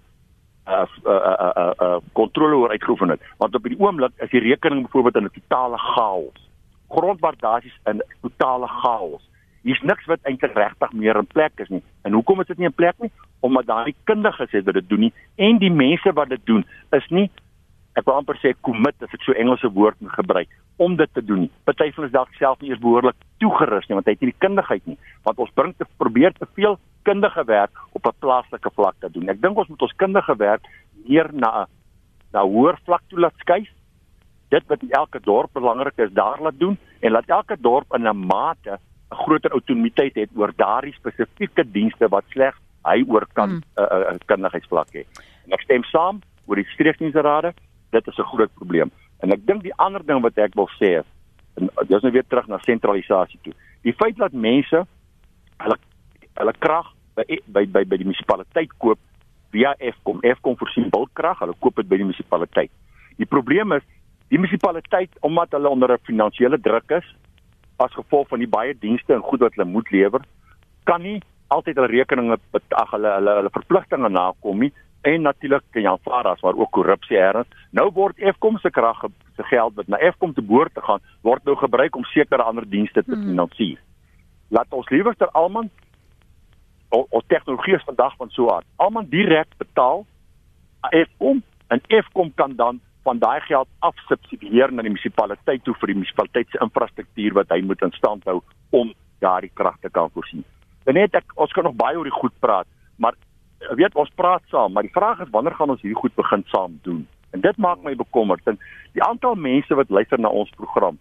I: uh uh uh uh, uh kontrole oor uitgeoefen het. Want op die oomblik is die rekening byvoorbeeld in 'n totale chaos grondwaardasies in totale chaos. Hier's niks wat eintlik regtig meer in plek is nie. En hoekom is dit nie in plek nie? Omdat daar nie kundiges is wat dit doen nie en die mense wat dit doen is nie ek wil amper sê commit as ek so Engelse woord moet gebruik om dit te doen nie. Party van hulle dalk self nie eens behoorlik toegerus nie want hy het nie die kundigheid nie. Want ons bring te probeer te veel kundige werk op 'n plaaslike vlak te doen. Ek dink ons moet ons kundige werk meer na na hoër vlak toe laat skuif dit wat elke dorp belangrik is daar laat doen en laat elke dorp in 'n mate 'n groter autonomiteit het oor daardie spesifieke dienste wat slegs hy oor kan 'n hmm. uh, uh, kundigheidsvlak hê. En ek stem saam oor die streeksdiensrade, dit is 'n groot probleem. En ek dink die ander ding wat ek wil sê is en dis nou weer terug na sentralisasie toe. Die feit dat mense hulle hulle krag by by by by die munisipaliteit koop via Eskom, Eskom voorsien bulkkrag, hulle koop dit by die munisipaliteit. Die probleem is Die munisipaliteit omdat hulle onder 'n finansiële druk is as gevolg van die baie dienste en goed wat hulle moet lewer, kan nie altyd hulle rekeninge ag hulle hulle hulle verpligtinge nakom nie en natuurlik kan jy aanvaar as maar ook korrupsie erns. Nou word Eskom se krag se geld wat na Eskom te boord te gaan, word nou gebruik om sekere ander dienste te hmm. finansier. Laat ons liewerster almal of tegnologie is vandag van so aard. Almal direk betaal Eskom En Eskom kan dan van daai geld afsubsidieer na die munisipaliteit toe vir die munisipaliteit se infrastruktuur wat hy moet in stand hou om daardie krag te kan voorsien. Net ek ons kan nog baie oor die goed praat, maar weet ons praat saam, maar die vraag is wanneer gaan ons hierdie goed begin saam doen? En dit maak my bekommerd. En die aantal mense wat luister na ons program,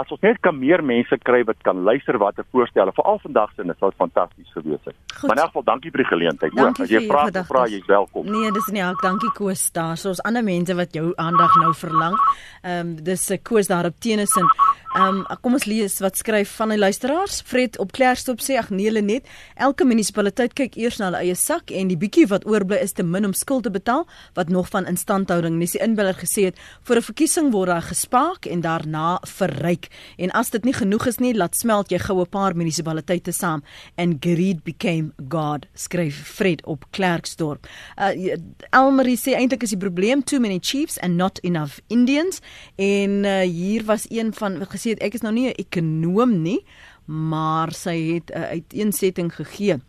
I: as ons net kan meer mense kry wat kan luister wat 'n voorstelle veral vandag se is, sal fantasties gewees het. Maar in elk geval dankie vir die geleentheid. Hoor, as jy vra, vra jy's welkom.
A: Nee, dis nie ek. Dankie Koos daar. So ons ander mense wat jou aandag nou verlang. Ehm um, dis 'n Koos daar op Tennyson. Ehm um, kom ons lees wat skryf van die luisteraars. Fred op Klerksdorp sê ag nee hulle net elke munisipaliteit kyk eers na hulle eie sak en die bietjie wat oorbly is te min om skuld te betaal wat nog van instandhouding nes die inbeller gesê het vir 'n verkiesing word daar gespaak en daarna verryk en as dit nie genoeg is nie laat smelt jy gou 'n paar munisipaliteite saam and greed became god skryf Fred op Klerksdorp. Uh Elmarie sê eintlik is die probleem too many chiefs and not enough Indians en uh, hier was een van gesê het ek is nou nie 'n ekonom nie, maar sy het 'n uiteensetting gegee.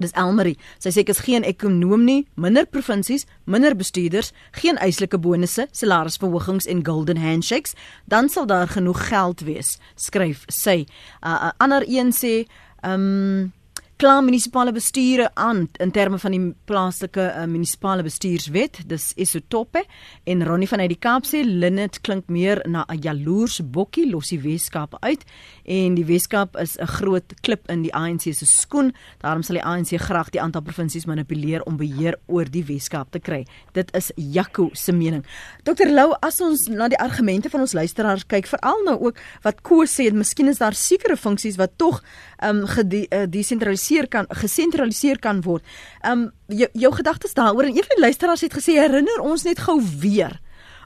A: Dis Elmarie. Sy sê ek is geen ekonom nie, minder provinsies, minder bestuurders, geen eislike bonusse, salarisverhogings en golden handshakes, dan sal daar genoeg geld wees, skryf sy. 'n uh, Ander een sê, ehm um, kla munisipale bestuure aan in terme van die plaaslike uh, munisipale bestuurswet. Dis isotope en Ronnie van uit die Kaap sê Linnet klink meer na 'n jaloers bokkie los die Weskaap uit. En die Weskaap is 'n groot klip in die ANC se skoen. Daarom sal die ANC graag die aantal provinsies manipuleer om beheer oor die Weskaap te kry. Dit is Jaco se mening. Dr Lou as ons na die argumente van ons luisteraars kyk veral nou ook wat Koos sê miskien is daar sekere funksies wat tog um, gedesentraliseer gesentraliseer kan gesentraliseer kan word. Um jou, jou gedagtes daaroor en een van die luisteraars het gesê herinner ons net gou weer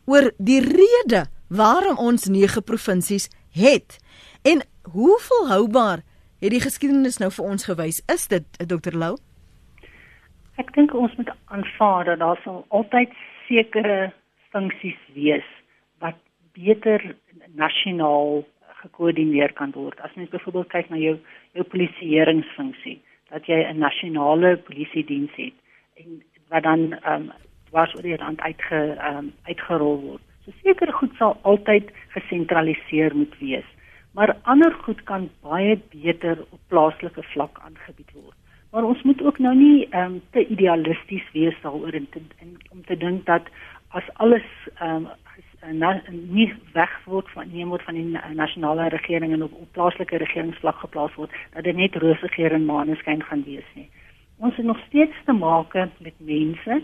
A: oor die rede waarom ons nege provinsies het en hoe volhoubaar het die geskiedenis nou vir ons gewys is dit Dr Lou?
B: Ek dink ons moet aanvaar dat daar sal altyd sekere funksies wees wat beter nasionaal gekoördineer kan word. As mens byvoorbeeld kyk na jou jou polisieeringsfunksie, dat jy 'n nasionale polisie diens het en wat dan ehm um, was oor die land uitge ehm um, uitgerol word. So seker goed sal altyd gesentraliseer moet wees, maar ander goed kan baie beter op plaaslike vlak aangebied word. Maar ons moet ook nou nie ehm um, te idealisties wees daaroor en, en om te dink dat as alles ehm um, na, nie weg word van neem word van die nasionale regering en op, op plaaslike regeringsvlak geplaas word dat dit net rose geur en maaneskyn gaan wees nie. Ons het nog steeds te maak met mense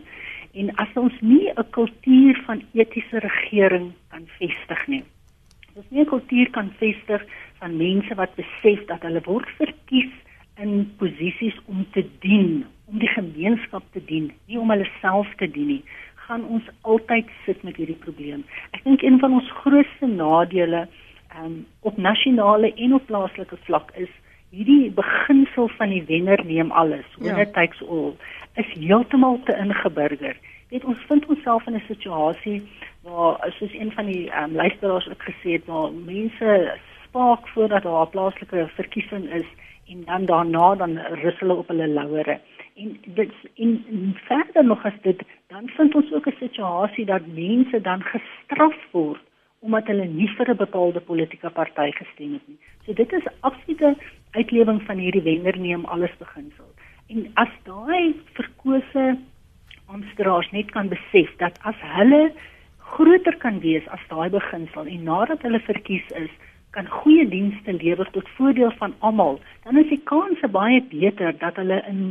B: en as ons nie 'n kultuur van etiese regering kan vestig nie. Ons nie 'n kultuur kan vestig van mense wat besef dat hulle word verkies in posisies om te dien, om die gemeenskap te dien, nie om hulle self te dien nie gaan ons altyd sit met hierdie probleem. Ek dink een van ons grootste nadele um, op nasionale en op plaaslike vlak is hierdie beginsel van die wenner neem alles, winner ja. takes all, is heeltemal te ingeburger. Weet ons vind onsself in 'n situasie waar soos een van die um, luisteraars ook gesê het, waar mense spaak voordat daar 'n plaaslike verkiesing is en dan daarna dan rus hulle op hulle lauwere en dit in, in verder nog as dit dan vind ons ook 'n situasie dat mense dan gestraf word omdat hulle nie vir 'n bepaalde politieke party gestem het nie. So dit is absolute uitlewing van hierdie wenner neem alles beginsel. En as daai verkose aanstraas net kan besef dat as hulle groter kan wees as daai beginsel en nadat hulle verkies is, kan goeie dienste lewer tot voordeel van almal, dan is die kans baie beter dat hulle in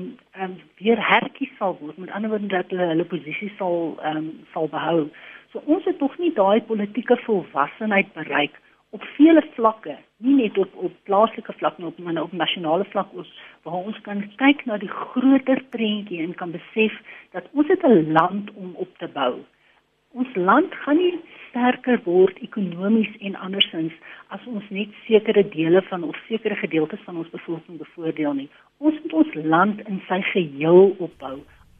B: um, weer herkies sal word. Met ander woorde dat hulle hulle posisie sal um, sal behou. So ons het nog nie daai politieke volwassenheid bereik op vele vlakke, nie net op op plaaslike vlak nie, maar op nasionale vlak ons waar ons kan kyk na die groter prentjie en kan besef dat ons het 'n land om op te bou. Ons land gaan nie sterker word ekonomies en andersins as ons net sekere dele van of sekere gedeeltes van ons bevolking bevoordeel nie. Ons moet ons land in sy geheel opbou.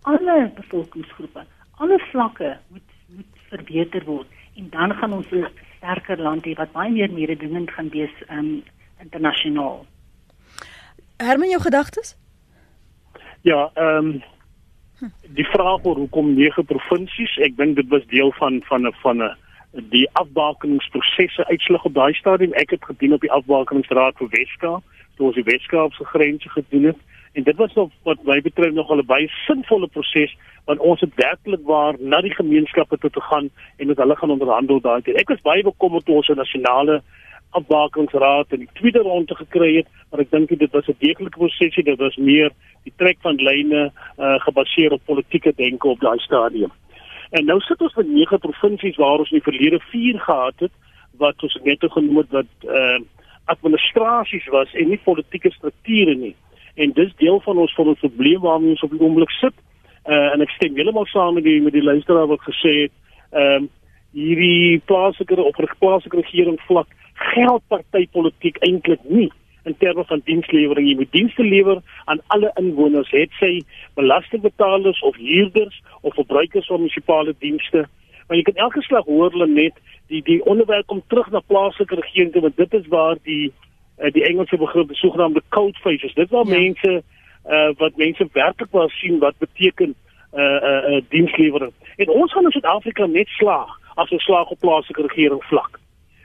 B: Alle bevolkingsgroepe, alle vlakke moet moet verbeter word en dan gaan ons 'n sterker land hê wat baie meer mededingend gaan wees um, internasionaal.
A: Herman jou gedagtes?
C: Ja, ehm um, Die vraag oor hoekom nege provinsies, ek dink dit was deel van van 'n van 'n die afbakeningsprosesse uitslag op daai stadium. Ek het gedien op die afbakeningsraad vir Weskaap, toe ons die Weskaapse grense gedoen het en dit was nog wat my betref nog 'n baie sinvolle proses want ons het werklik waar na die gemeenskappe toe te gaan en met hulle gaan onderhandel daai tyd. Ek was baie bekommerd toe ons 'n nasionale afbakeningsraad in die tweede ronde gekry het, maar ek dink dit was 'n deeglike prosesie, dit was meer die trek van lyne uh, gebaseer op politieke denke op daai stadium. En nou sit ons met nege provinsies waar ons in die verlede 4 gehad het wat ons net genoem het wat uh, administrasies was en nie politieke strukture nie. En dis deel van ons van ons probleem waarmee ons op die oomblik sit. Uh, en ek stem heeltemal saam met die met die luisteraar wat gesê het, ehm uh, hierdie plaaslike of plaaslike regering vlak geld partytetiek eintlik nie in terme van dienslewering. Jy moet dienste lewer aan alle inwoners, het sy belastingbetalers of huurders of verbruikers van munisipale dienste. Maar jy kan elke slag hoor hulle net die die onderwerp kom terug na plaaslike regering want dit is waar die uh, die Engelse begrip sogenaamde cold faces. Dit waar ja. mense uh, wat mense werklik wel sien wat beteken uh uh, uh dienslewering. En ons gaan in Suid-Afrika net slaag as ons slaag op plaaslike regering vlak.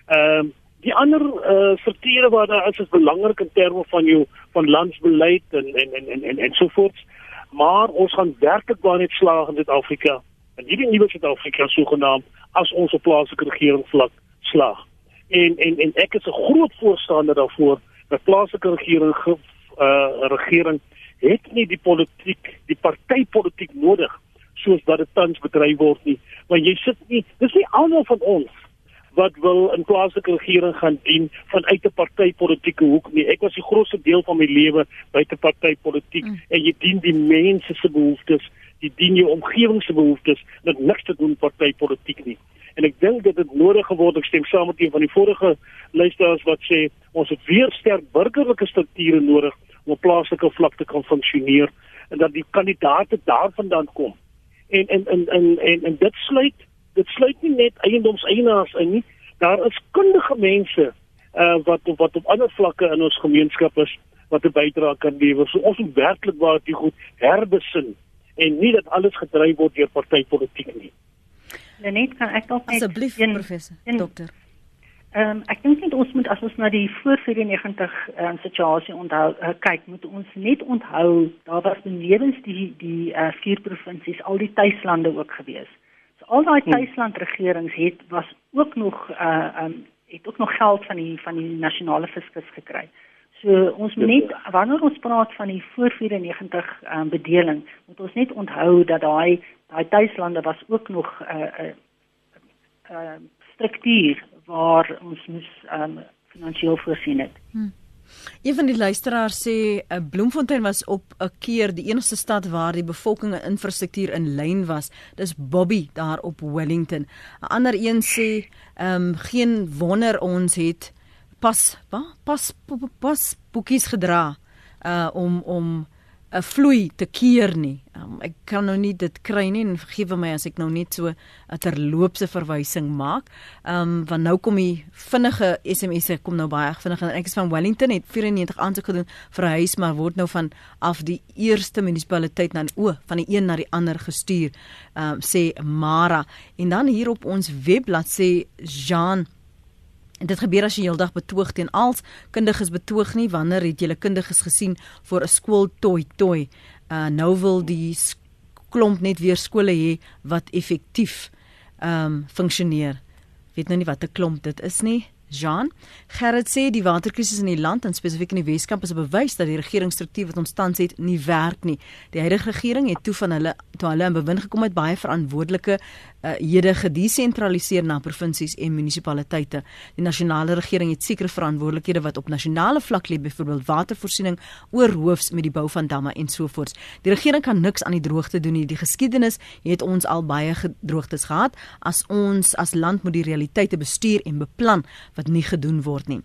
C: Ehm uh, die ander uh strukture waar daar is is belangrik in terme van jou van landsbeleid en en en en en, en so voort. Maar ons gaan werklik baie net slaag in Suid-Afrika. En hierdie nuwe Suid-Afrika sogenaamd as ons op plaaslike regering vlak slaag. En en en ek is 'n groot voorstander daarvoor dat plaaslike regering uh regering het nie die politiek, die partytetiek nodig soos wat dit tans bedryf word nie. Want jy sit nie, dis nie almal van ons wat wil in plaaslike regering gaan dien vanuit 'n partytetiese hoek nie. Ek was die grootste deel van my lewe buite partytetiek mm. en jy dien die mense se behoeftes, jy dien jou omgewing se behoeftes, dit niks te doen partytetiek nie. En ek dink dit het nodig geword, ek stem saam met een van die vorige luisteraars wat sê ons het weer sterk burgerlike strukture nodig om op plaaslike vlak te kan funksioneer en dat die kandidaate daarvandaan kom. En en en en en, en dit sluit dit sluit nie net eiendomseienaars in nie. Daar is kundige mense uh wat wat op ander vlakke in ons gemeenskap is wat 'n bydrae kan lewer. So ons moet werklik waar dit goed herbesin en nie dat alles gedryf word deur partytetiek nie.
B: Lenet kan ek dalk
A: net asseblief professor dokter
B: Ehm um, ek dink net ons moet as ons na die voor 94 ehm um, situasie onthou uh, kyk moet ons net onthou daar was benewens die die uh, vier provinsies al die tuislande ook geweest al daai hmm. tuisland regerings het was ook nog uh um het ook nog geld van die van die nasionale fiskus gekry. So ons moet net wanneer ons praat van die voor 94 um bedeling, moet ons net onthou dat daai daai tuislande was ook nog 'n uh, 'n uh, uh, struktuur waar ons moes um finansiëel voorsien het. Hmm.
A: Een van die luisteraars sê uh, Bloemfontein was op 'n keer die enigste stad waar die bevolking en infrastruktuur in lyn was. Dis Bobby daar op Wellington. 'n Ander een sê ehm um, geen wonder ons het pas wat pas pas boekies gedra uh om om 'n vloei te keer nie. Um, ek kan nou nie dit kry nie en vergewe my as ek nou net so 'n terloopse verwysing maak. Ehm um, want nou kom die vinnige SMS'e kom nou baie vinnig en ek is van Wellington het 94 aansoek gedoen vir 'n huis maar word nou van af die eerste munisipaliteit na o van die een na die ander gestuur. Ehm um, sê Mara en dan hier op ons webblad sê Jean En dit gebeur as jy heeldag betoog teen als kundiges betoog nie wanneer het jy kundiges gesien vir 'n skool toy toy. Uh nou wil die klomp net weer skole hê wat effektief ehm um, funksioneer. Weet nou nie wat 'n klomp dit is nie. Jean Gerrit sê die waterkrisis in die land en spesifiek in die Weskaap is 'n bewys dat die regeringsstruktuur wat ons tans het nie werk nie. Die huidige regering het toe van hulle toe hulle in bewind gekom het baie verantwoordelike uh, hede gedesentraliseer na provinsies en munisipaliteite. Die nasionale regering het sekere verantwoordelikhede wat op nasionale vlak lê, byvoorbeeld watervoorsiening, oorhoofs met die bou van damme en so voort. Die regering kan niks aan die droogte doen nie. Die geskiedenis het ons al baie droogtes gehad. As ons as land moet die realiteite bestuur en beplan wat nie gedoen word nie.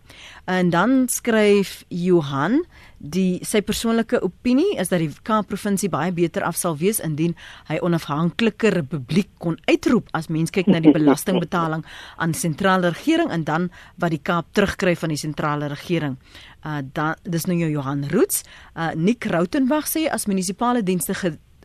A: En dan skryf Johan Die sy persoonlike opinie is dat die Kaap provinsie baie beter af sal wees indien hy onafhanklike republiek kon uitroep as mens kyk na die belastingbetaling aan sentrale regering en dan wat die Kaap terugkry van die sentrale regering. Uh dan dis nou jou Johan Roots, uh Nick Rautenbach sê as munisipale dienste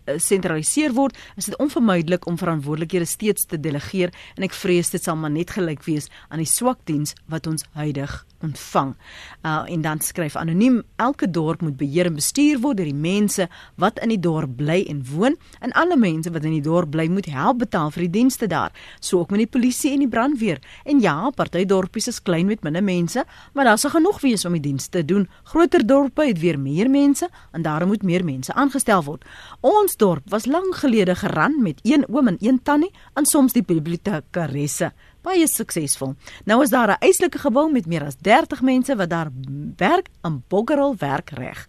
A: gesentraliseer word, is dit onvermydelik om verantwoordelikhede steeds te delegeer en ek vrees dit sal maar net gelyk wees aan die swak diens wat ons huidig ontvang. Uh en dan skryf anoniem elke dorp moet beheer en bestuur word deur die mense wat in die dorp bly en woon en alle mense wat in die dorp bly moet help betaal vir die dienste daar. So ook met die polisie en die brandweer. En ja, party dorpies is klein met minder mense, maar daar sal genoeg wees om die dienste te doen. Groter dorpe het weer meer mense en daarom moet meer mense aangestel word. Ons dorp was lank gelede geran met een oom en een tannie en soms die bibliotekaresse baie suksesvol. Nou is daar 'n eislike gebou met meer as 30 mense wat daar werk en boggerel werk reg.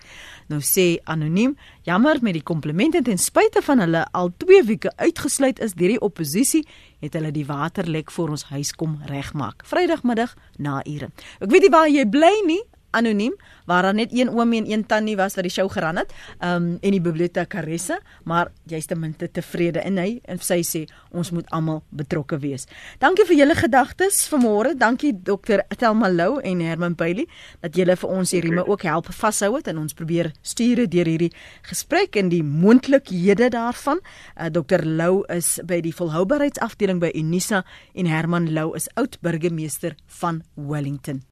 A: Nou sê anoniem, jammer met die komplimente ten spyte van hulle al 2 weke uitgesluit is deur die oppositie, het hulle die waterlek vir ons huis kom regmaak. Vrydagmiddag na ure. Ek weet nie waar jy bly nie, anoniem waar daar net een oom en een tannie was wat die show geran het. Um en die bibliotekaresse, maar jy's ten minste tevrede en hy en sy sê ons moet almal betrokke wees. Dankie vir julle gedagtes vanmôre. Dankie dokter Thelma Lou en Herman Bailey dat julle vir ons hierdie okay. ook help vashou het en ons probeer stuur deur hierdie gesprek en die moontlikhede daarvan. Uh, dokter Lou is by die volhoubaarheidsafdeling by Unisa en Herman Lou is oud burgemeester van Wellington.